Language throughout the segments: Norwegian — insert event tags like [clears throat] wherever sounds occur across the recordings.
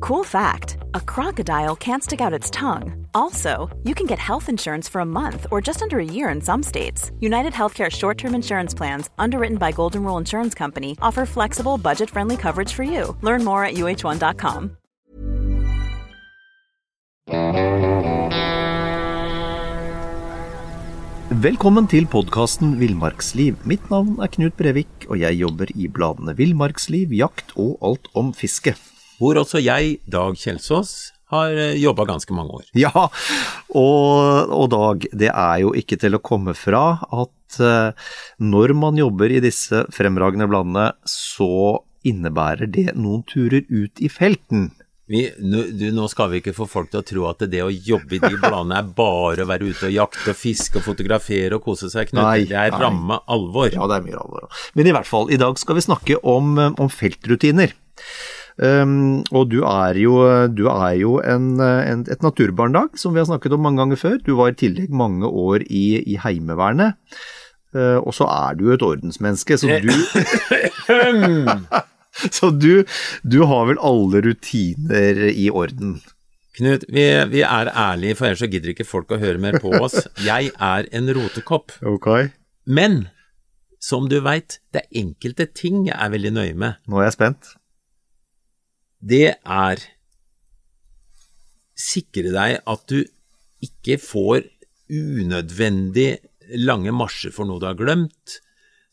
Cool fact a crocodile can't stick out its tongue. Also, you can get health insurance for a month or just under a year in some states. United Healthcare short term insurance plans, underwritten by Golden Rule Insurance Company, offer flexible, budget friendly coverage for you. Learn more at uh1.com. Velkommen til podkasten Villmarksliv. Mitt navn er Knut Brevik, og jeg jobber i bladene Villmarksliv, Jakt og Alt om fiske. Hvor også jeg, Dag Kjelsås, har jobba ganske mange år. Ja, og, og, Dag, det er jo ikke til å komme fra at uh, når man jobber i disse fremragende bladene, så innebærer det noen turer ut i felten. Vi, nu, du, nå skal vi ikke få folk til å tro at det å jobbe i de bladene er bare å være ute og jakte og fiske og fotografere og kose seg, Knut. Nei, det er nei. ramme alvor. Ja, det er mye alvor. Men i hvert fall, i dag skal vi snakke om, om feltrutiner. Um, og du er jo, du er jo en, en, et naturbarn, Dag, som vi har snakket om mange ganger før. Du var i tillegg mange år i, i Heimevernet. Uh, og så er du jo et ordensmenneske, så du [laughs] Så du, du har vel alle rutiner i orden? Knut, vi, vi er ærlige, for ellers så gidder ikke folk å høre mer på oss. [laughs] Jeg er en rotekopp. Okay. Men som du veit, det er enkelte ting jeg er veldig nøye med. Nå er jeg spent. Det er sikre deg at du ikke får unødvendig lange marsjer for noe du har glemt.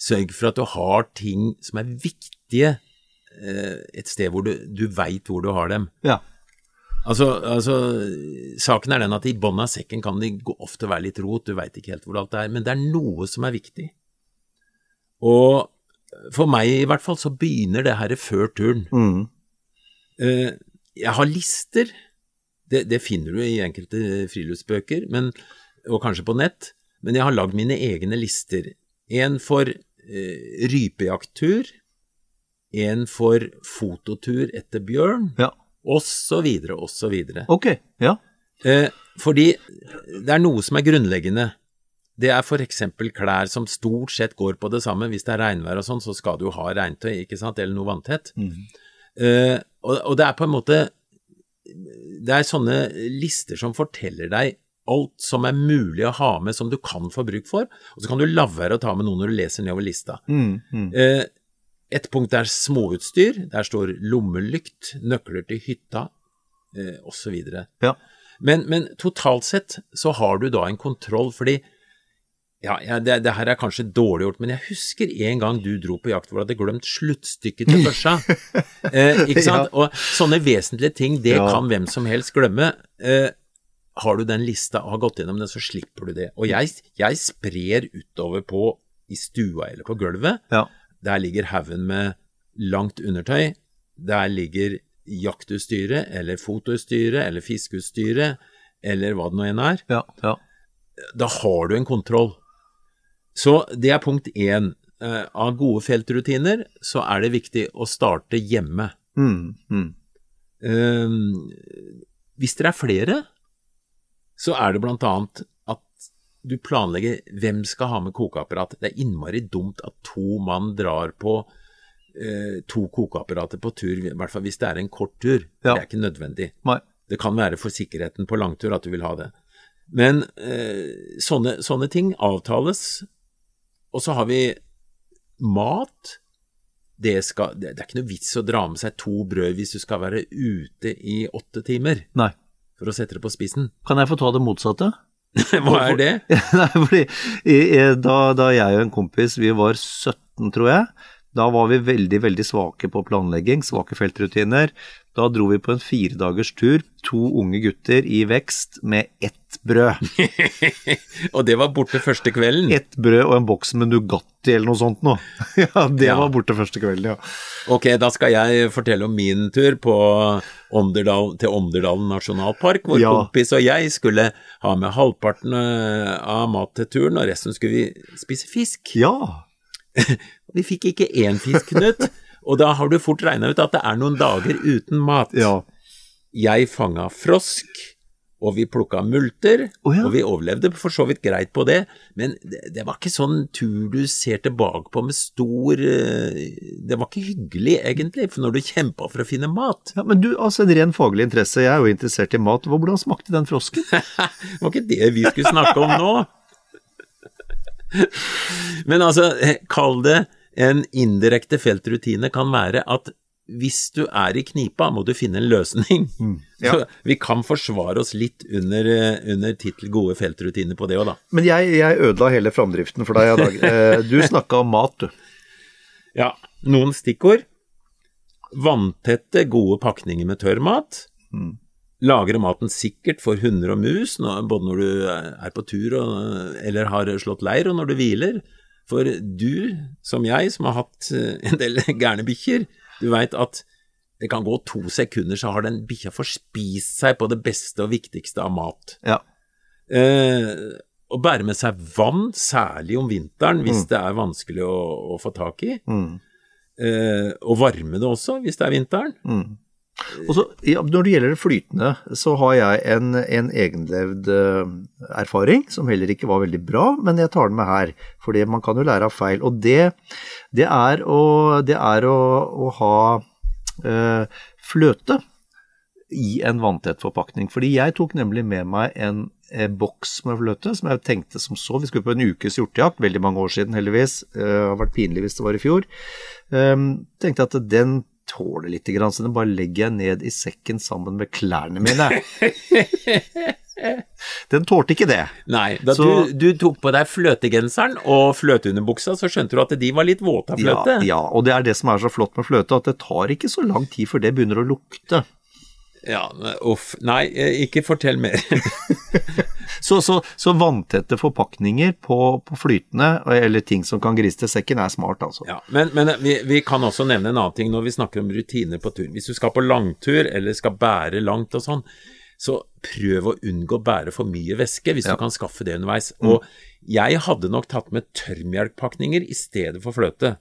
Sørg for at du har ting som er viktige eh, et sted hvor du, du veit hvor du har dem. Ja. Altså, altså, saken er den at i bånn av sekken kan det ofte være litt rot, du veit ikke helt hvor alt er, men det er noe som er viktig. Og for meg i hvert fall så begynner det her før turen. Mm. Eh, jeg har lister, det, det finner du i enkelte friluftsbøker, men, og kanskje på nett, men jeg har lagd mine egne lister. En for eh, rypejakttur, en for fototur etter bjørn, Ja. og så videre, og så videre. Ok. Ja. Eh, fordi det er noe som er grunnleggende. Det er f.eks. klær som stort sett går på det samme. Hvis det er regnvær og sånn, så skal du jo ha regntøy, ikke sant, eller noe vanntett. Eh, og, og det er på en måte Det er sånne lister som forteller deg alt som er mulig å ha med som du kan få bruk for, og så kan du la være å ta med noe når du leser nedover lista. Mm, mm. Eh, et punkt er småutstyr. Der står lommelykt, nøkler til hytta eh, osv. Ja. Men, men totalt sett så har du da en kontroll, fordi ja, ja det, det her er kanskje dårlig gjort, men jeg husker en gang du dro på jakt hvor du hadde glemt sluttstykket til [laughs] børsa. eh, ikke sant? Og sånne vesentlige ting, det Ja. kan hvem som helst glemme. Eh, har du den lista og har gått gjennom den, så slipper du det. Og jeg, jeg sprer utover på i stua eller på gulvet. Ja. Der ligger haugen med langt undertøy. Der ligger jaktutstyret, eller fotoutstyret, eller fiskeutstyret, eller hva det nå enn er. Ja. ja. Da har du en kontroll. Så det er punkt én. Eh, av gode feltrutiner så er det viktig å starte hjemme. Mm, mm. Um, hvis dere er flere, så er det blant annet at du planlegger hvem skal ha med kokeapparat. Det er innmari dumt at to mann drar på eh, to kokeapparater på tur, i hvert fall hvis det er en kort tur. Ja. Det er ikke nødvendig. Nei. Det kan være for sikkerheten på langtur at du vil ha det. Men eh, sånne, sånne ting avtales. Og så har vi mat. Det, skal, det, er ikke noe vits å dra med seg to brød hvis du skal være ute i åtte timer, Nei. for å sette det på spissen. Kan jeg få ta det motsatte? [laughs] Hva er det? [laughs] Nei, fordi da, da jeg og en kompis, vi var 17 tror jeg, Da var vi veldig, veldig svake på planlegging, svake feltrutiner. Da dro vi på en firedagers tur, to unge gutter i vekst med ett brød. [laughs] og det var borte første kvelden? Ett brød og en boks med Nugatti eller noe sånt noe. [laughs] ja, det Ja. var borte første kvelden, ja. Ok, da skal jeg fortelle om min tur på Ånderdal, til Ånderdalen nasjonalpark, hvor Ja. kompis og jeg skulle ha med halvparten eh, av mat til turen, og resten skulle vi spise fisk. Ja. [laughs] Vi fikk ikke én fisk, Knut, [laughs] og da har du fort regna ut at det er noen dager uten mat. ja. Jeg fanga frosk, og vi plukka multer, oh, ja. og vi overlevde for så vidt greit på det, men det, det var ikke sånn tur du ser tilbake på med stor eh, Det var ikke hyggelig, egentlig, for når du kjempa for å finne mat. ja. Men du, altså en ren faglig interesse, jeg er jo interessert i mat. Hvordan smakte den frosken? [laughs] Det var ikke det vi skulle snakke om nå. [laughs] Men altså, kall det en indirekte feltrutine kan være at hvis du er i knipa, må du finne en løsning. [laughs] ja. Så vi kan forsvare oss litt under, eh, under tittel gode feltrutiner på det òg, da. Men jeg, jeg ødela hele framdriften for deg i dag. [laughs] Eh, Du snakka om mat, du. Ja, noen stikkord. Vanntette, gode pakninger med tørrmat. Mm. Lagre maten sikkert for hunder og mus, både når du er på tur og, eller har slått leir, og når du hviler. For du, som jeg, som har hatt eh, en del [laughs] gærne bikkjer, du veit at det kan gå to sekunder, så har den bikkja forspist seg på det beste og viktigste av mat. Ja. Eh, å bære med seg vann, særlig om vinteren hvis Mm. det er vanskelig å, å få tak i. Mm. Eh, og varme det også, hvis det er vinteren. Mm. Og så, ja, når det gjelder det flytende, så har jeg en, en egenlevd eh, erfaring, som heller ikke var veldig bra, men jeg tar den med her, For man kan jo lære av feil. Og det, det er å, det er å, å ha eh, fløte i en vanntett forpakning. Fordi jeg tok nemlig med meg en eh, boks med fløte, som jeg tenkte som så. Vi skulle på en ukes hjortejakt, veldig mange år siden heldigvis. Det har vært pinlig hvis det var i fjor. Um, tenkte at den tåler litt, grann, så den bare legger jeg ned i sekken sammen med klærne mine. [laughs] den tålte ikke det. Nei, da Så- du, du tok på deg fløtegenseren og fløteunderbuksa, så skjønte du at de var litt våte av Ja, fløte. ja, og det er det som er så flott med fløte, at det tar ikke så lang tid før det begynner å lukte. Ja, uff. Nei, eh, ikke fortell mer. [laughs] Så, så, så vanntette forpakninger på, på flytende, eller ting som kan grise til sekken, er smart, altså. Ja, men, men vi, vi kan også nevne en annen ting når vi snakker om rutiner på tur. Hvis du skal på langtur eller skal bære langt og sånn, så prøv å unngå å bære for mye væske hvis Ja. du kan skaffe det underveis. Og jeg hadde nok tatt med tørrmelkpakninger i stedet for fløte.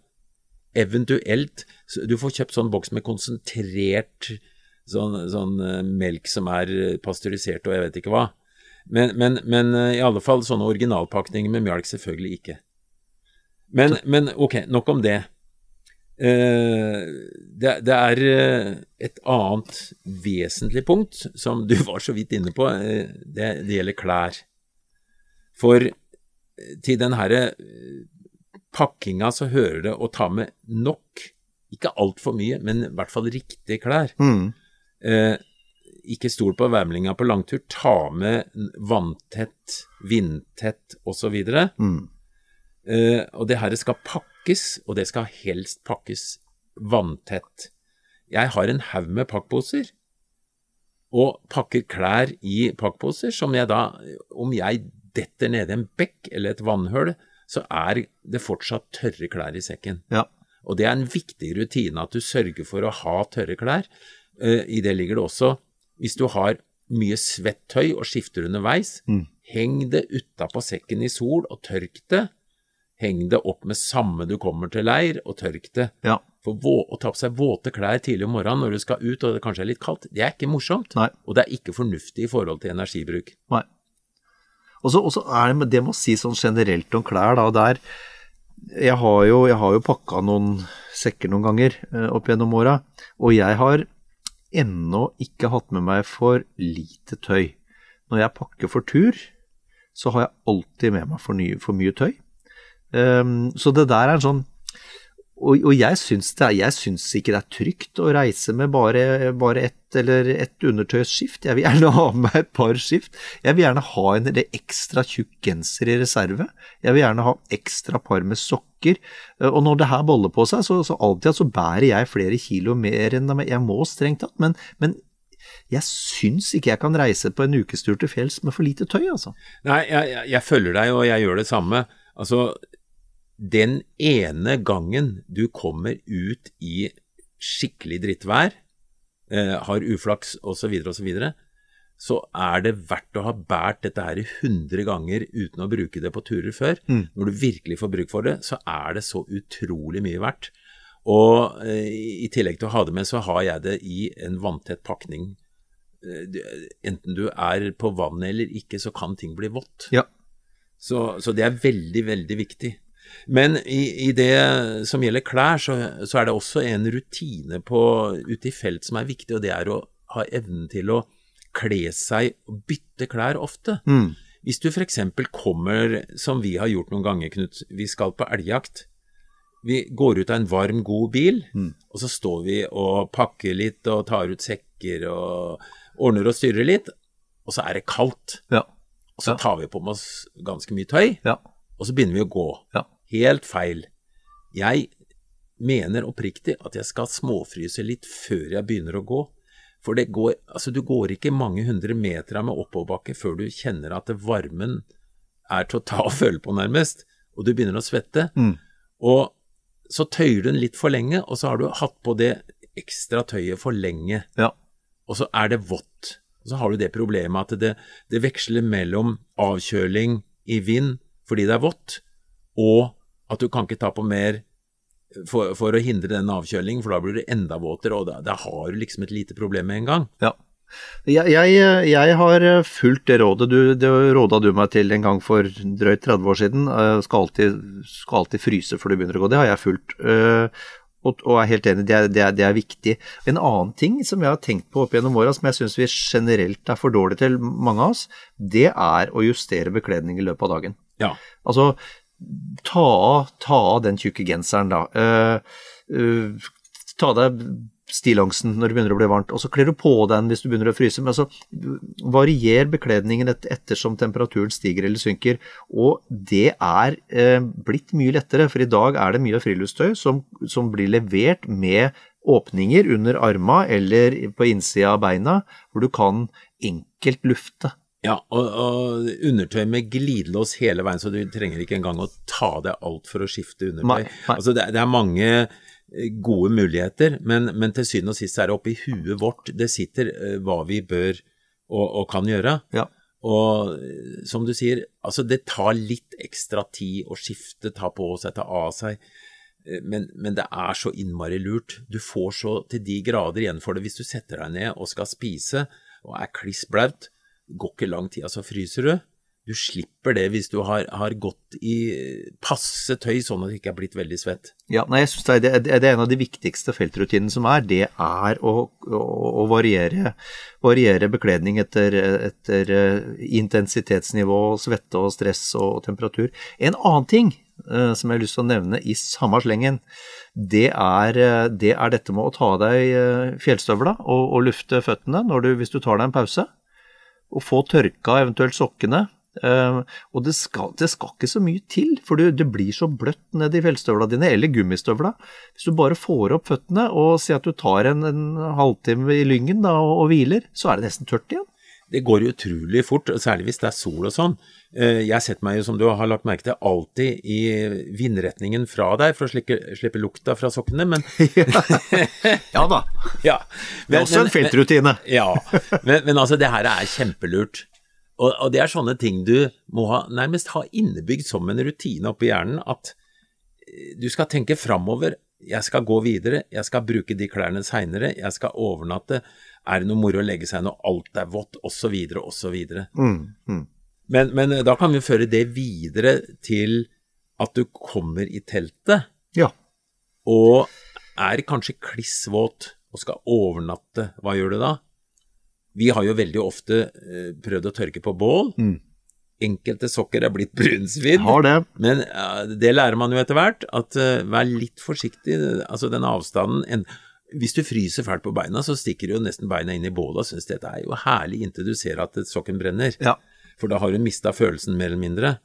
Eventuelt Du får kjøpt sånn boks med konsentrert sånn, sånn eh, melk som er eh, pasteurisert og jeg vet ikke hva. Men, men, men eh, i alle fall sånne originalpakninger med mjølk selvfølgelig ikke. Men, men ok, nok om det. Det, det er et annet vesentlig punkt som du [laughs] var så vidt inne på. det, det gjelder klær. For til den herre pakkinga så hører det å ta med nok, ikke altfor mye, men i hvert fall riktige klær. Mm. Eh, ikke stol på værmeldinga på langtur. Ta med vanntett, vindtett osv. Mm. Eh, og det her skal pakkes, og det skal helst pakkes vanntett. Jeg har en haug med pakkposer, og pakker klær i pakkposer som jeg da, om jeg detter nedi en bekk eller et vannhull, så er det fortsatt tørre klær i sekken. Ja. Og det er en viktig rutine at du sørger for å ha tørre klær. Eh, I det ligger det også, hvis du har mye svett tøy og skifter underveis, Mm. heng det utapå sekken i sol og tørk det. Heng det opp med samme du kommer til leir, og tørk det. Ja. For å ta på seg våte klær tidlig om morgenen når du skal ut og det kanskje er litt kaldt, det er ikke morsomt. Nei. Og det er ikke fornuftig i forhold til energibruk. Nei. Og så er det det med å si sånn generelt om klær, da, der Jeg har jo, jeg har jo pakka noen sekker noen ganger eh, opp gjennom åra, og jeg har ennå ikke hatt med meg for lite tøy. Når jeg pakker for tur, så har jeg alltid med meg for, nye, for mye tøy. Um, så det der er en sånn og, og jeg, syns det jeg syns ikke det er trygt å reise med bare, bare ett eller ett undertøysskift. Jeg vil gjerne ha med et par skift. Jeg vil gjerne ha en ekstra tjukk genser i reserve. Jeg vil gjerne ha ekstra par med sokker. Eh, og når det her boller på seg, så, så alltid så bærer jeg flere kilo mer enn jeg må, strengt tatt. Men, men jeg syns ikke jeg kan reise på en ukestur til fjells med for lite tøy, altså. Nei, jeg, jeg, jeg følger deg, og jeg gjør det samme. Altså, den ene gangen du kommer ut i skikkelig drittvær, eh, har uflaks osv., osv., så, videre, så er det verdt å ha båret dette her 100 ganger uten å bruke det på turer før. Mm. Når du virkelig får bruk for det, så er det så utrolig mye verdt. Og eh, i tillegg til å ha det med, så har jeg det i en vanntett pakning. Eh, enten du er på vannet eller ikke, så kan ting bli vått. Ja. Så, så, det er veldig, veldig viktig. Men i, i, det som gjelder klær, så, så, er det også en rutine på, ute i felt som er viktig, og det er å ha evnen til å kle seg og bytte klær ofte. Mm. Hvis du f.eks. kommer, som vi har gjort noen ganger, Knut, vi skal på elgjakt. Vi går ut av en varm, god bil, mm. og så står vi og pakker litt og tar ut sekker og ordner og styrer litt, og så er det kaldt. Ja. Og så tar vi på med oss ganske mye tøy, ja. og så begynner vi å gå. Ja. Helt feil. Jeg mener oppriktig at jeg skal småfryse litt før jeg begynner å gå. For det går, altså du går ikke mange hundre meter med oppoverbakke før du kjenner at varmen er til å ta og føle på, nærmest, og du begynner å svette. Mm. Og så tøyer du den litt for lenge, og så har du hatt på det ekstra tøyet for lenge. Ja. Og så er det vått. Og så har du det problemet at det, det veksler mellom avkjøling i vind fordi det er vått, og at du kan ikke ta på mer for, for å hindre den avkjølingen, for da blir du enda våtere, og da, da har du liksom et lite problem med en gang. Ja. Jeg, jeg, jeg, har fulgt det rådet du, det råda du meg til en gang for drøyt 30 år siden. Skal alltid, skal alltid fryse før du begynner å gå. Det har jeg fulgt. Øh, og, og er helt enig, det er, det, er, det er, viktig. En annen ting som jeg har tenkt på opp gjennom åra, som jeg syns vi generelt er for dårlige til, mange av oss, det er å justere bekledning i løpet av dagen. Ja. Altså, ta av, ta av den tjukke genseren, da. Uh, uh, ta deg stillongsen når det begynner å bli varmt, og så kler du på den hvis du begynner å fryse. Men altså, varier bekledningen et, ettersom temperaturen stiger eller synker. Og det er uh, blitt mye lettere, for i dag er det mye friluftstøy som, som blir levert med åpninger under arma eller på innsida av beina, hvor du kan enkelt lufte. Ja, og, og, undertøy med glidelås hele veien, så du trenger ikke engang å ta deg alt for å skifte undertøy. Nei, nei. Altså det, det, er mange eh, gode muligheter, men, men til syvende og sist er det oppi huet vårt det sitter uh, hva vi bør og, og kan gjøre. Ja. Og eh, som du sier, altså det tar litt ekstra tid å skifte, ta på seg, ta av seg. Men, men, det er så innmari lurt. Du får så til de grader igjen for det hvis du setter deg ned og skal spise og er kliss blaut går ikke lang tid, altså fryser du. Du slipper det hvis du har, har gått i passe tøy, sånn at du ikke er blitt veldig svett. Ja, nei, jeg synes det, er, det er en av de viktigste feltrutinene som er. Det er å, å, å variere, variere, bekledning etter, etter, eh, intensitetsnivå, svette og stress og temperatur. En annen ting uh, som jeg har lyst til å nevne i samme slengen, det er, eh, det er dette med å ta av deg fjellstøvla og, og lufte føttene du, hvis du tar deg en pause og få tørka eventuelt sokkene. Uh, og det skal, det skal, ikke så mye til, for det, det blir så bløtt nedi fjellstøvla dine, eller gummistøvla. Hvis du bare får opp føttene og sier at du tar en, en halvtime i lyngen da, og, og, hviler, så er det nesten tørt igjen. Det går utrolig fort, særlig hvis det er sol og sånn. Uh, jeg setter meg jo, som du har lagt merke til, alltid i vindretningen fra deg for å slippe, slippe lukta fra sokkene, men [laughs] Ja da. [laughs] ja. Men, det er også en feltrutine. [laughs] ja, men, men, altså, det her er kjempelurt. Og, og, det er sånne ting du må ha, nærmest ha innebygd som en rutine oppi hjernen, at eh, du skal tenke framover. Jeg skal gå videre, jeg skal bruke de klærne seinere, jeg skal overnatte. Er det noe moro å legge seg når alt er vått, osv., osv. Mm, mm. Men, men da kan vi føre det videre til at du kommer i teltet, ja. og er kanskje kliss våt og skal overnatte. Hva gjør du da? Vi har jo veldig ofte eh, prøvd å tørke på bål. Mm. enkelte sokker er blitt brunsvidd. Men det lærer man jo etter hvert, at vær litt forsiktig. Altså den avstanden en, Hvis du fryser fælt på beina, så stikker du jo nesten beina inn i bålet og syns dette er jo herlig inntil du ser at sokken brenner. Ja. For da har du mista følelsen mer eller mindre.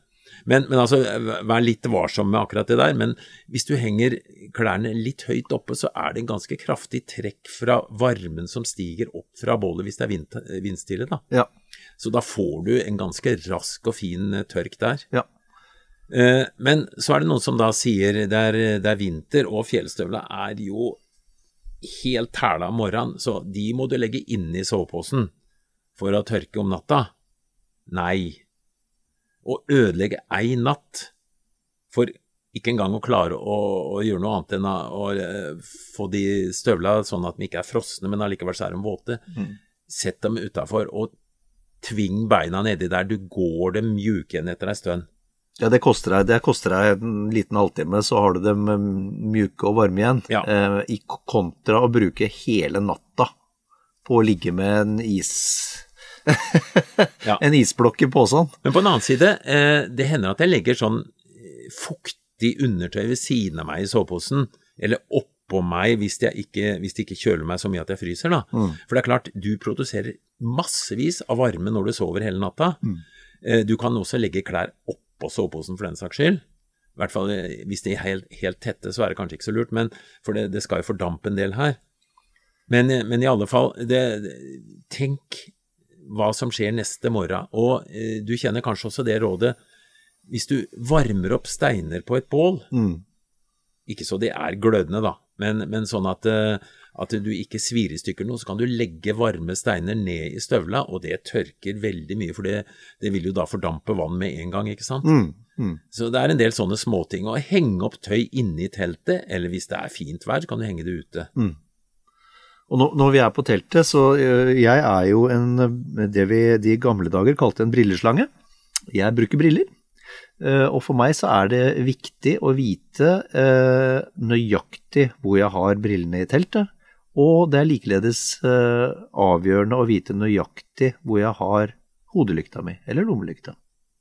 Men, men, altså, vær litt varsom med akkurat det der. Men hvis du henger klærne litt høyt oppe, så er det en ganske kraftig trekk fra varmen som stiger opp fra bålet hvis det er vind, vindstille. da. Ja. Så da får du en ganske rask og fin eh, tørk der. Ja. Eh, men så er det noen som da sier det er, det er vinter, og fjellstøvla er jo helt tæla om morgenen, så de må du legge inni soveposen for å tørke om natta. Nei. Å ødelegge ei natt for ikke engang å klare å, å gjøre noe annet enn å, å, å få de støvla sånn at de ikke er frosne, men allikevel så er de våte. Mm. Sett dem utafor og tving beina nedi der. Du går dem mjuke igjen etter ei stund. Ja, det koster, deg, det koster deg en liten halvtime, så har du dem eh, mjuke og varme igjen. Ja. Eh, I kontra å bruke hele natta på å ligge med en is... [laughs] Ja. En isblokk i posen. Men på en annen side, eh, det hender at jeg legger sånn eh, fuktig undertøy ved siden av meg i soveposen, eller oppå meg hvis, ikke, hvis det ikke kjøler meg så mye at jeg fryser. da. For det er klart, du produserer massevis av varme når du sover hele natta. Eh, Du kan også legge klær oppå soveposen for den saks skyld. I hvert fall eh, hvis de er helt, helt tette, så er det kanskje ikke så lurt, men for det, det skal jo fordampe en del her. Men, eh, men i alle fall, det- tenk hva som skjer neste morgen. Og eh, du kjenner kanskje også det rådet hvis du varmer opp steiner på et bål, Mm. ikke så de er glødende da, men, men sånn at, eh, at du ikke svir i stykker noe, så kan du legge varme steiner ned i støvla, og det tørker veldig mye, for det, det vil jo da fordampe vann med en gang, ikke sant? Mm. Mm. Så det er en del sånne småting. Å henge opp tøy inne i teltet, eller hvis det er fint vær, så kan du henge det ute. Og når vi er på teltet, så øh, jeg er jo en, øh, det vi de gamle dager kalte en brilleslange. Jeg bruker briller. Eh, Og for meg så er det viktig å vite eh, nøyaktig hvor jeg har brillene i teltet. Og det er likeledes eh, avgjørende å vite nøyaktig hvor jeg har hodelykta mi, eller lommelykta.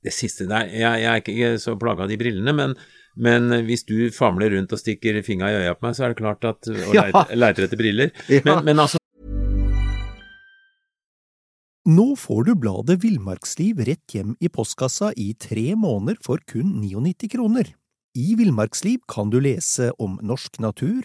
Det siste der, jeg, jeg er ikke så plaga av de brillene, men, men hvis du famler rundt og stikker fingra i øya på meg, så er det klart at Og Ja. leiter, leiter etter briller. Ja. Men, men altså, Nå får du bladet Villmarksliv rett hjem i postkassa i tre måneder for kun 99 kroner. I Villmarksliv kan du lese om norsk natur,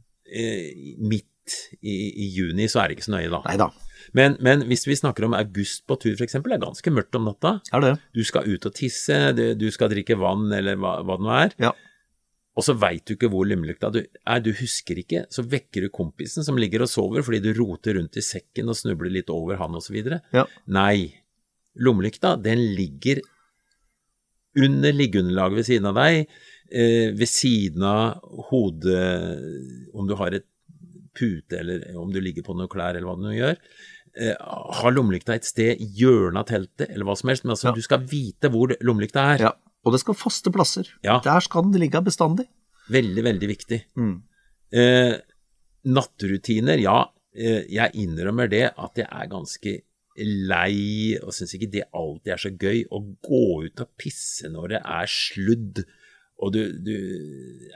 Eh, midt i, i juni, så er det ikke så nøye, da. Neida. Men, men hvis vi snakker om august på tur, f.eks., det er ganske mørkt om natta. er det. Du skal ut og tisse, du, skal drikke vann, eller hva, hva det nå er. Ja. Og så veit du ikke hvor lommelykta du er, du husker ikke. Så vekker du kompisen som ligger og sover fordi du roter rundt i sekken og snubler litt over han osv. Ja. Nei. Lommelykta, den ligger under liggeunderlaget ved siden av deg, ved siden av hodet Om du har et pute, eller om du ligger på noen klær, eller hva du nå gjør. Eh, ha lommelykta et sted i hjørnet av teltet, eller hva som helst. Men altså, Ja. du skal vite hvor lommelykta er. Ja, og det skal faste plasser. Ja. Der skal den ligge bestandig. Veldig, veldig viktig. Mm. Eh, nattrutiner, ja. Eh, jeg innrømmer det at jeg er ganske lei og syns ikke det alltid er så gøy å gå ut og pisse når det er sludd. Og du, du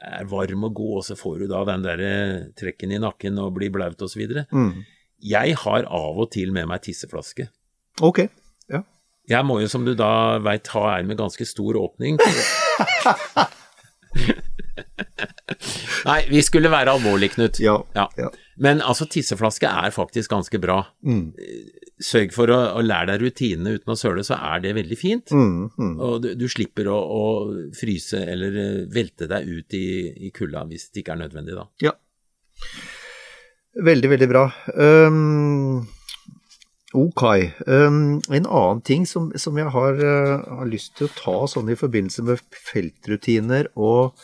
er varm og god, og så får du da den der eh, trekken i nakken og blir blaut osv. Mm. Jeg har av og til med meg tisseflaske. Ok. Ja. Jeg må jo, som du da veit, ha ei med ganske stor åpning. [laughs] Nei, vi skulle være alvorlige, Knut. Ja, ja. Men altså, tisseflaske er faktisk ganske bra. Mm. Sørg for å, å lære deg rutinene uten å søle, så er det veldig fint. Mm, mm. Og du, du slipper å, å, fryse eller eh, velte deg ut i, i kulda hvis det ikke er nødvendig, da. Ja. Veldig, veldig bra. Um, ok. Um, en annen ting som, som jeg har, uh, har, lyst til å ta sånn i forbindelse med feltrutiner og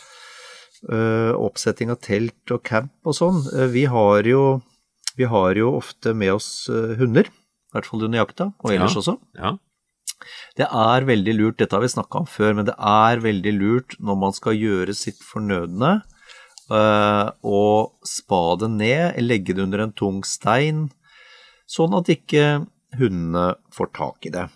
uh, oppsetting av telt og camp og sånn. Uh, vi, har jo, vi har jo ofte med oss hunder, i hvert fall under jakta, og ellers Ja. også. Ja. Det er veldig lurt, dette har vi snakka om før, men det er veldig lurt når man skal gjøre sitt fornødne, eh, å spa det ned, legge det under en tung stein, sånn at ikke hundene får tak i det.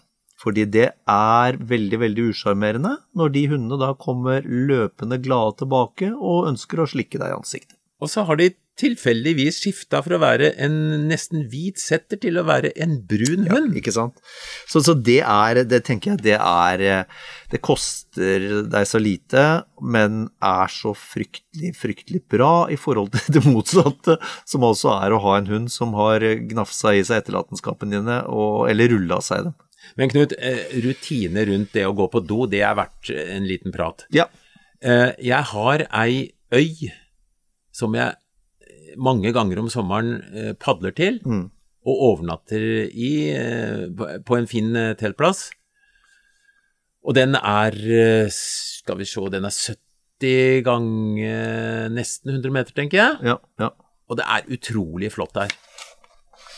Fordi det er veldig, veldig usjarmerende når de hundene da kommer løpende glade tilbake og ønsker å slikke deg i ansiktet. Og så har de tilfeldigvis skifta fra å være en nesten hvit setter til å være en brun hund. Ikke sant? Så, så det er, det tenker jeg, det er Det koster deg så lite, men er så fryktelig, fryktelig bra i forhold til [laughs] det motsatte, som altså er å ha en hund som har gnafsa i seg etterlatenskapene dine, og, eller rulla seg i dem. Men Knut, eh, rutine rundt det å gå på do, det er verdt en liten prat. Ja. Eh, Jeg har ei øy som jeg eh, mange ganger om sommeren eh, padler til, Mm. og overnatter i eh, på- en fin eh, teltplass. Og den er, skal vi se, den er 70 ganger nesten 100 meter, tenker jeg. Ja, ja. Og det er utrolig flott der.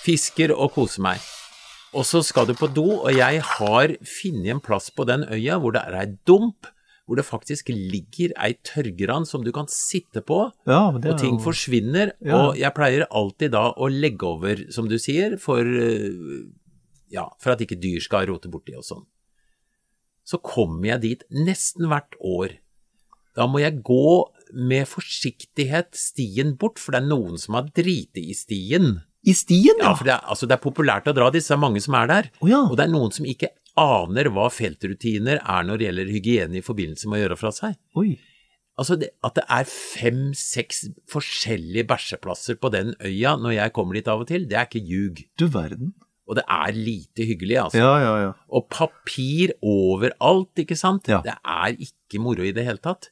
Fisker og koser meg. Og så skal du på do, og jeg har funnet en plass på den øya hvor det er ei dump, hvor det faktisk ligger ei tørrgran som du kan sitte på, ja og ting jo- forsvinner. Ja. Og jeg pleier alltid da å legge over, som du sier, for, eh, ja, for at ikke dyr skal rote borti og sånn. Så kommer jeg dit nesten hvert år. Da må jeg gå med forsiktighet stien bort, for det er noen som har driti i stien. I stien, Ja, ja! for det er, altså, det er populært å dra dit, så det er mange som er der. Oh, ja. Og det er noen som ikke aner hva feltrutiner er når det gjelder hygiene i forbindelse med å gjøre fra seg. Oi. Altså, det, at det er fem-seks forskjellige bæsjeplasser på den øya når jeg kommer dit av og til, det er ikke ljug. Du verden. Og det er lite hyggelig, altså. Ja, ja, ja. Og papir overalt, ikke sant? Ja. Det er ikke moro i det hele tatt.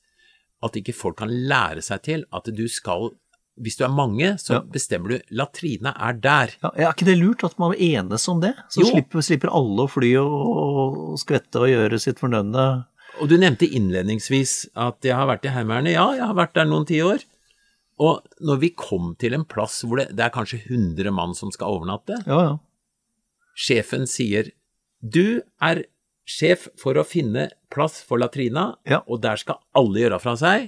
At ikke folk kan lære seg til at du skal Hvis du er mange, så Ja. bestemmer du latrina er der. ja. Er ikke det lurt at man enes om det? Så slipper, slipper alle å fly og, og skvette og gjøre sitt fornødne. Og du nevnte innledningsvis at jeg har vært i Heimevernet. Ja, jeg har vært der noen tiår. Og når vi kom til en plass hvor det, det er kanskje 100 mann som skal overnatte, Ja, ja. sjefen sier du er sjef for å finne plass for latrina, Ja. og der skal alle gjøre fra seg.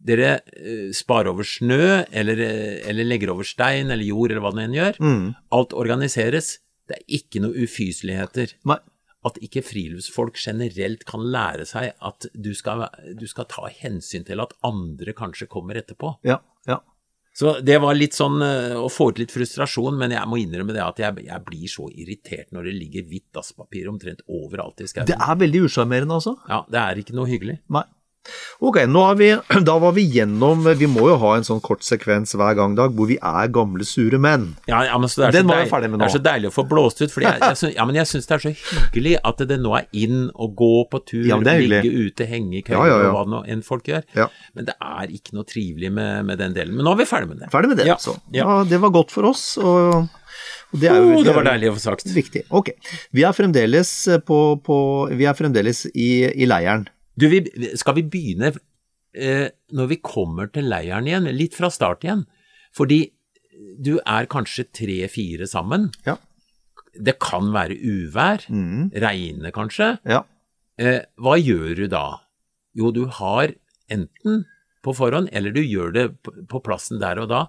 Dere eh, sparer over snø, eller, eh, eller legger over stein eller jord, eller hva det enn gjør. Mm. Alt organiseres. Det er ikke noe ufyseligheter. Nei. At ikke friluftsfolk generelt kan lære seg at du skal, du skal ta hensyn til at andre kanskje kommer etterpå. Ja, ja. Så det var litt sånn eh, å få ut litt frustrasjon, men jeg må innrømme det at jeg, jeg blir så irritert når det ligger hvitt dasspapir omtrent overalt i skauen. Det er veldig usjarmerende, altså. Ja, det er ikke noe hyggelig. Nei. Ok, nå vi, [clears throat] da var vi gjennom Vi må jo ha en sånn kort sekvens hver gang, Dag, hvor vi er gamle, sure menn. Ja, ja, men så det Den var jeg ferdig med Det er så deilig å få blåst ut, fordi jeg, jeg, synes, ja, men jeg syns det er så hyggelig at det nå er inn å gå på tur, Ja, ligge ute, henge i køyer Ja, ja, ja. og hva nå enn folk gjør. Men det er ikke noe trivelig med, med den delen. Men nå er vi ferdig med det. Ferdig med det, Ja, altså. det var godt for oss, og, det er jo Oh, det var deilig å få sagt. Viktig. Ok. Vi er fremdeles på, på Vi er fremdeles i, i leiren. Du, vi, skal vi begynne eh, når vi kommer til leiren igjen, litt fra start igjen? Fordi du er kanskje tre-fire sammen. Ja. Det kan være uvær, mm. regne kanskje. Ja. Eh, hva gjør du da? Jo, du har enten på forhånd, eller du gjør det på, plassen der og da,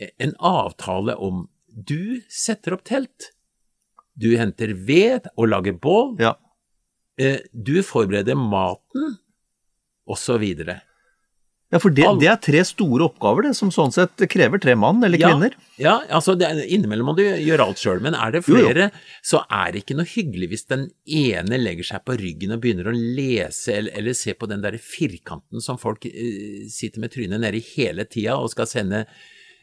eh, en avtale om du setter opp telt. Du henter ved og lager bål. Ja. Eh, du forbereder maten, videre. Ja, for det, det, er tre store oppgaver, det, som sånn sett krever tre mann eller kvinner. Ja, ja altså det, innimellom må du gjøre alt sjøl, men er det flere, jo, jo. så er det ikke noe hyggelig hvis den ene legger seg på ryggen og begynner å lese eller, eller se på den der firkanten som folk uh, sitter med trynet nedi hele tida og skal sende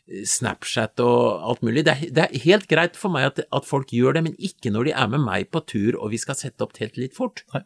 Snapchat og alt mulig. Det er, det er helt greit for meg at, at, folk gjør det, men ikke når de er med meg på tur og vi skal sette opp telt litt fort. Nei.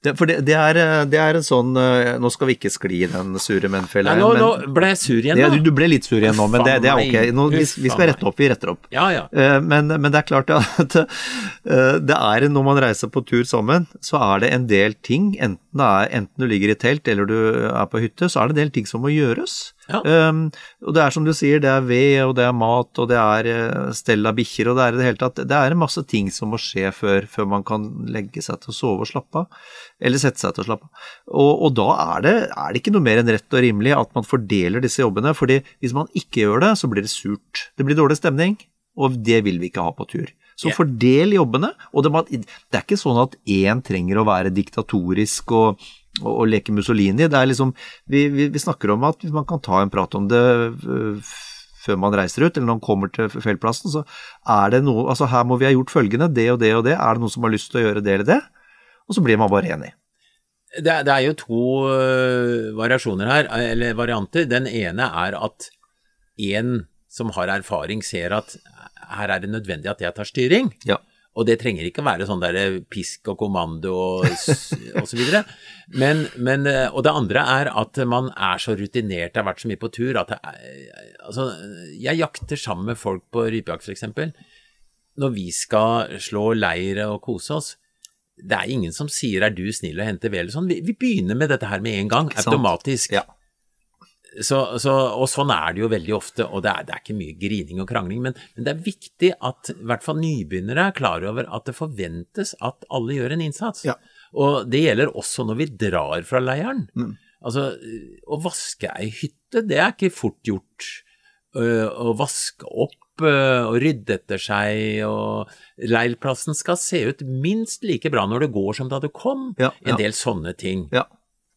Det, for det, det, er, det, er, en sånn eh, Nå skal vi ikke skli i den sure menn-fella. Nå, nå, ble jeg sur igjen, da. Du, du, ble litt sur igjen nå, men det, er ok. Nå, vi, vi, skal rette opp, vi retter opp. Ja, ja. Eh, men, men, det er klart at [laughs] eh, det er når man reiser på tur sammen, så er det en del ting, enten, er, enten du ligger i telt eller du er på hytte, så er det en del ting som må gjøres. Ja. Um, og det er som du sier, det er ved, og det er mat, og det er stell av bikkjer, og det er i det hele tatt Det er en masse ting som må skje før, før man kan legge seg til å sove og slappe av eller sette seg til å slappe av. Og, og, da er det, er det, ikke noe mer enn rett og rimelig at man fordeler disse jobbene, fordi hvis man ikke gjør det, så blir det surt. Det blir dårlig stemning, og det vil vi ikke ha på tur. Så yeah. fordel jobbene. Og det, det, er ikke sånn at én trenger å være diktatorisk og, og, og leke Mussolini. Det er liksom, vi, vi, vi, snakker om at man kan ta en prat om det øh, før man reiser ut, eller når man kommer til feltplassen, så er det noe Altså, her må vi ha gjort følgende, det og det og det. Er det noen som har lyst til å gjøre det eller det? Og så blir man bare enig. Det, det er jo to uh, variasjoner her, eller varianter. Den ene er at en som har erfaring, ser at her er det nødvendig at jeg tar styring. Ja. Og det trenger ikke være sånn der pisk og kommando og, og så videre. Men, men, øh, og det andre er at man er så rutinert, det har vært så mye på tur at det, altså, jeg jakter sammen med folk på rypejakt f.eks. Når vi skal slå leir og kose oss, det er ingen som sier 'er du snill å hente ved', eller sånn. Vi, vi, begynner med dette her med en gang, automatisk. Ja. Så, så, og sånn er det jo veldig ofte, og det er, det er ikke mye grining og krangling. Men, men, det er viktig at i hvert fall nybegynnere er klar over at det forventes at alle gjør en innsats. Ja. Og det gjelder også når vi drar fra leiren. Mm. Altså, å vaske ei hytte, det er ikke fort gjort. Å vaske opp Eh, og rydde etter seg, og leirplassen skal se ut minst like bra når du går som da du kom. Ja, en del sånne ting. Ja,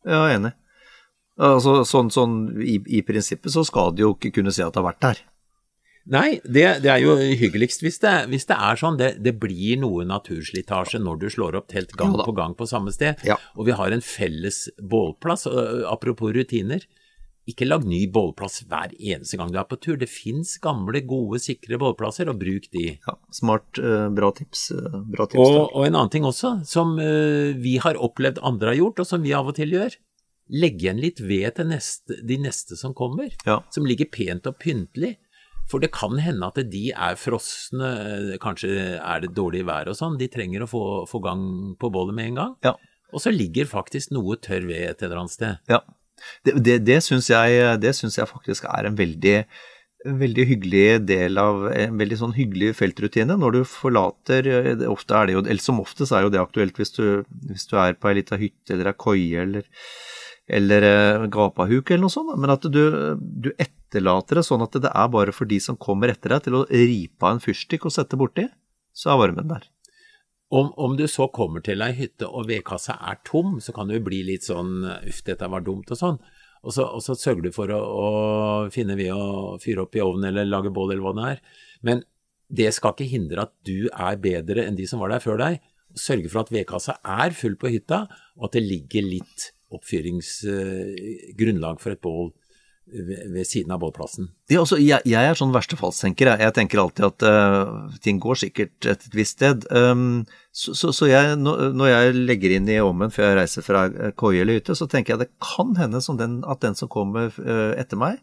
jeg er enig. Altså, sånn, sånn i, i, prinsippet så skal de jo ikke kunne se at det har vært der. Nei, det, det er jo hyggeligst hvis det, hvis det er sånn. Det, det, blir noe naturslitasje når du slår opp telt gang ja, på gang på samme sted. Ja. Og vi har en felles bålplass. Apropos rutiner ikke lag ny bålplass hver eneste gang du er på tur. Det fins gamle, gode, sikre bålplasser, og bruk de. Ja, smart, uh, bra tips. Uh, bra tips og, og, en annen ting også, som uh, vi har opplevd andre har gjort, og som vi av og til gjør. Legg igjen litt ved til neste, de neste som kommer, ja. som ligger pent og pyntelig. For det kan hende at de er frosne, kanskje er det dårlig vær og sånn. De trenger å få, få gang på bålet med en gang. Ja. Og så ligger faktisk noe tørr ved et eller annet sted. Ja. Det, det, det syns jeg, jeg, faktisk er en veldig, veldig hyggelig del av en veldig sånn hyggelig feltrutine. Når du forlater ofte er det jo, Som oftest er jo det aktuelt hvis du, hvis du er på ei lita hytte eller ei koie eller, eller eh, gapahuk eller noe sånt. Men at du, du, etterlater det sånn at det er bare for de som kommer etter deg til å ripe av en fyrstikk og sette borti, så er varmen der. Om, om, du så kommer til ei hytte og vedkassa er tom, så kan du bli litt sånn uff, dette var dumt og sånn. Og så, og så sørger du for å, å finne ved å fyre opp i ovnen eller lage bål eller hva det er. Men det skal ikke hindre at du er bedre enn de som var der før deg. Sørge for at vedkassa er full på hytta, og at det ligger litt oppfyringsgrunnlag for et bål ved, siden av bålplassen. Ja, altså, jeg, jeg, er sånn verstefallstenker. Jeg. jeg tenker alltid at uh, ting går sikkert et visst sted. Um, så, så, så jeg, når jeg legger inn i ommen før jeg reiser fra koie eller hytte, så tenker jeg det kan hende den, at den som kommer uh, etter meg,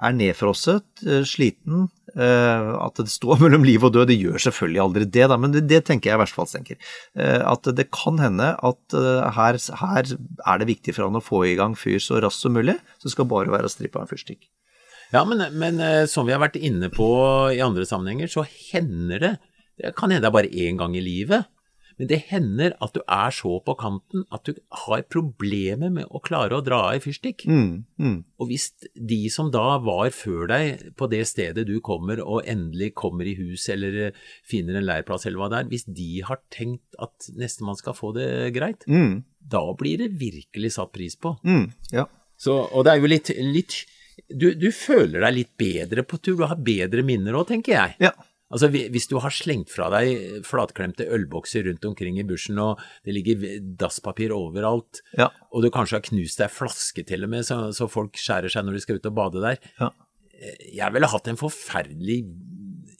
er nedfrosset, uh, sliten, Eh, at det står [laughs] mellom liv og død, det gjør selvfølgelig aldri det, da, men det, det tenker jeg i verste fall. Eh, at det kan hende at eh, her, her, er det viktig for han å få i gang fyr så raskt som mulig, så skal bare være å strippe av en fyrstikk. Ja, men, men, som vi har vært inne på i andre sammenhenger, så hender det Det kan hende det er bare én gang i livet men det hender at du er så på kanten at du har problemer med å klare å dra av i fyrstikk. Mm, mm. Og hvis de som da var før deg på det stedet du kommer, og endelig kommer i hus eller finner en leirplass eller hva det er, hvis de har tenkt at nestemann skal få det greit, mm. da blir det virkelig satt pris på. Mm, ja. Så, og det er jo litt, litt du, du føler deg litt bedre på tur, du har bedre minner òg, tenker jeg. Ja. Altså Hvis du har slengt fra deg flatklemte ølbokser rundt omkring i bushen, og det ligger dasspapir overalt, Ja. og du kanskje har knust deg flaske til og med, så, så folk skjærer seg når de skal ut og bade der Ja. Jeg ville hatt en forferdelig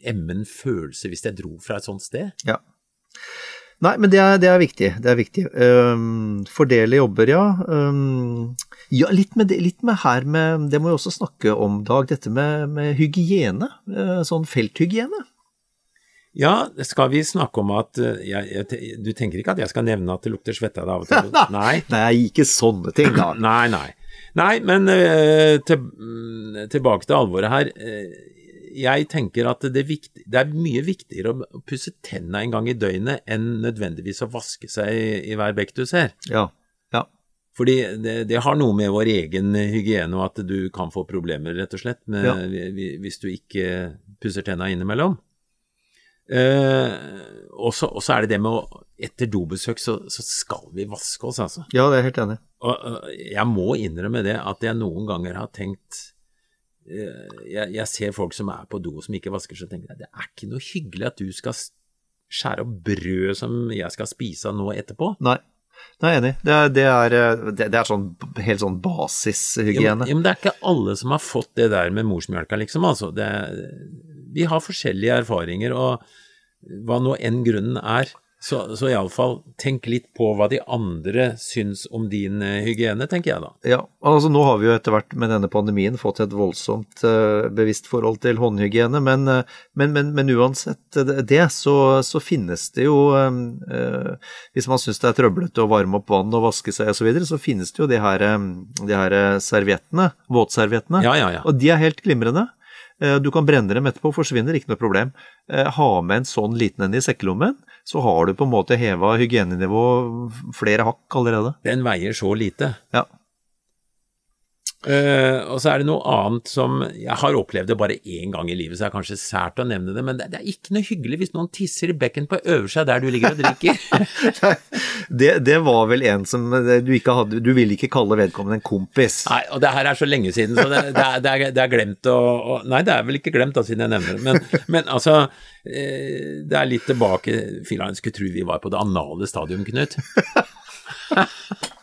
emmen følelse hvis jeg dro fra et sånt sted. Ja. Nei, men det er, det er viktig. Det er viktig. Um, fordele jobber, ja. Um, ja, litt med, litt med her med Det må vi også snakke om, Dag. Dette med, med hygiene. Uh, sånn felthygiene. Ja, skal vi snakke om at uh, jeg, jeg, Du tenker ikke at jeg skal nevne at det lukter svette av og til? [laughs] Nei. Nei, ikke sånne ting, da. [clears throat] Nei, nei. Nei, men uh, til, mm, tilbake til alvoret her. Uh, jeg tenker at det, vikt, det, er mye viktigere å pusse tennene en gang i døgnet enn nødvendigvis å vaske seg i, i hver bekk du ser. Ja. ja. Fordi det, det, har noe med vår egen hygiene og at du kan få problemer, rett og slett, med, Ja. hvis du ikke pusser tenna innimellom. Eh, og så er det det med å Etter dobesøk så, så skal vi vaske oss, altså. ja, det er helt enig. Og jeg må innrømme det at jeg noen ganger har tenkt øh, jeg, jeg ser folk som er på do som ikke vasker seg, og tenker jeg det er ikke noe hyggelig at du skal skjære opp brød som jeg skal spise av nå etterpå. Nei. Jeg er enig. Det er, det er, det, det er sånn helt sånn basishygiene. ja, men det er ikke alle som har fått det der med morsmjølka, liksom. Altså. Det, vi har forskjellige erfaringer, og hva nå enn grunnen er, så, så iallfall tenk litt på hva de andre syns om din eh, hygiene, tenker jeg da. Ja, altså Nå har vi jo etter hvert med denne pandemien fått et voldsomt eh, bevisst forhold til håndhygiene, men, eh, men, men, men uansett det, så, så finnes det jo Hvis man syns det er trøblete å varme opp vann og vaske seg osv., så, videre, så finnes det jo de her, de her serviettene, våtserviettene, Ja, ja, ja. og de er helt glimrende. Du kan brenne dem etterpå, forsvinner ikke noe problem. Ha med en sånn liten en i sekkelommen, så har du på en måte heva hygienenivået flere hakk allerede. Den veier så lite. Ja. Eh, og så er det noe annet som Jeg har opplevd det bare én gang i livet, så det er kanskje sært å nevne det, men det, det er ikke noe hyggelig hvis noen tisser i bekken på øverste der du ligger og drikker. [laughs] Det, det var vel en som du ikke hadde Du ville ikke kalle vedkommende en kompis. Nei, og det her er så lenge siden, så det, det, er, det, er, glemt å Nei, det er vel ikke glemt, da, siden jeg nevner det. Men, men altså eh, Det er litt tilbake Filaren skulle tro vi var på det anale stadium, Knut. [laughs]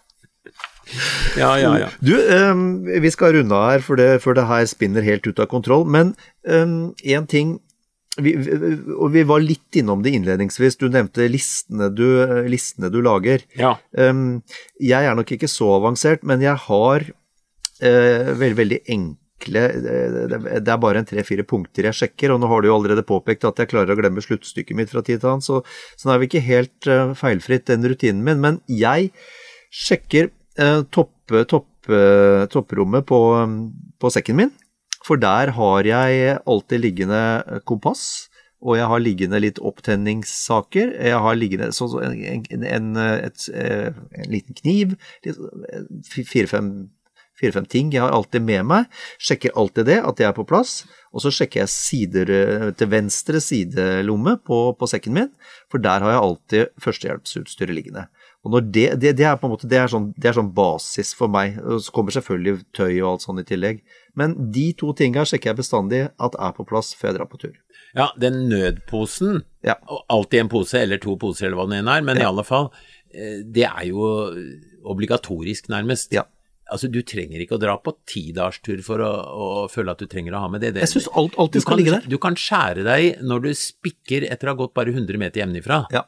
Ja, ja, ja. Du, ehm, vi skal runde av her, for det, for det her spinner helt ut av kontroll. Men én ting vi, og vi var litt innom det innledningsvis. Du nevnte listene du, listene du lager. ja. Ehm, jeg er nok ikke så avansert, men jeg har eh, veldig, veldig enkle eh, det det er bare en tre-fire punkter jeg sjekker, og nå har du jo allerede påpekt at jeg klarer å glemme sluttstykket mitt fra tid til annen, så, så nå er vi ikke helt eh, feilfritt, den rutinen min. Men jeg sjekker eh, topp, topp, eh, topprommet på, på sekken min, for der har jeg alltid liggende kompass. Og jeg har liggende litt opptenningssaker. Jeg har liggende så, en, en, et, eh, en liten kniv. Fire-fem fire-fem ting jeg har alltid med meg. Sjekker alltid det, at det er på plass. Og så sjekker jeg sider eh, til venstre sidelomme på, på sekken min, for der har jeg alltid førstehjelpsutstyret liggende. Og når det, det, det er på en måte det er, sånn, det er sånn basis for meg. Så kommer selvfølgelig tøy og alt sånt i tillegg. Men de to tinga sjekker jeg bestandig at er på plass før jeg drar på tur. ja, den nødposen, Ja. alltid en pose eller to poser eller hva det ene er, men i alle fall, eh, det er jo obligatorisk nærmest. Ja. Altså, du trenger ikke å dra på tidagstur for å, å føle at du trenger å ha med det. det Jeg syns alt alltid skal kan, ligge der. Du kan skjære deg når du spikker etter å ha gått bare 100 meter hjemmefra. Ja.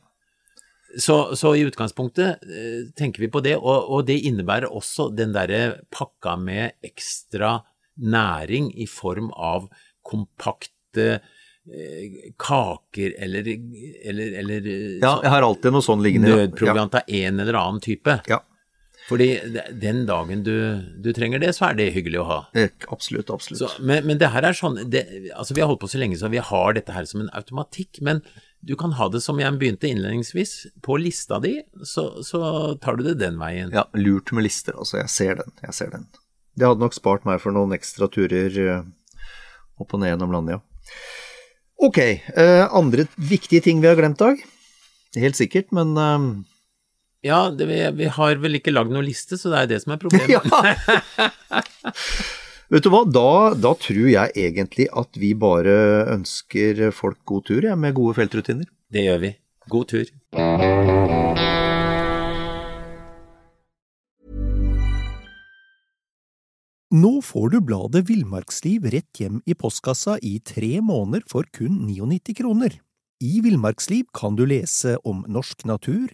Så, så i utgangspunktet eh, tenker vi på det, og, og det innebærer også den derre pakka med ekstra næring i form av kompakte eh, kaker eller, eller, eller eh, Ja, jeg har alltid noe sånn liggende. nødproviant av en eller annen type. Ja. Fordi den dagen du, du trenger det, så er det hyggelig å ha. Eh, Absolutt, absolutt. Så, men, men det her er sånn det, altså Vi har holdt på så lenge så vi har dette her som en automatikk, men du kan ha det som jeg begynte innledningsvis. På lista di, så, så tar du det den veien. Ja, lurt med lister, altså. Jeg ser den. Jeg ser den. Det hadde nok spart meg for noen ekstra turer eh, opp og ned gjennom landet, ja. Ok, eh, andre viktige ting vi har glemt, Dag? Helt sikkert, men eh, Ja, det, vi, vi har vel ikke lagd noen liste, så det er det som er problemet. [laughs] Ja. [laughs] Vet du hva, da, da, tror jeg egentlig at vi bare ønsker folk god tur, ja, med gode feltrutiner. Det gjør vi. God tur. Nå får du bladet Villmarksliv rett hjem i postkassa i tre måneder for kun 99 kroner. I Villmarksliv kan du lese om norsk natur,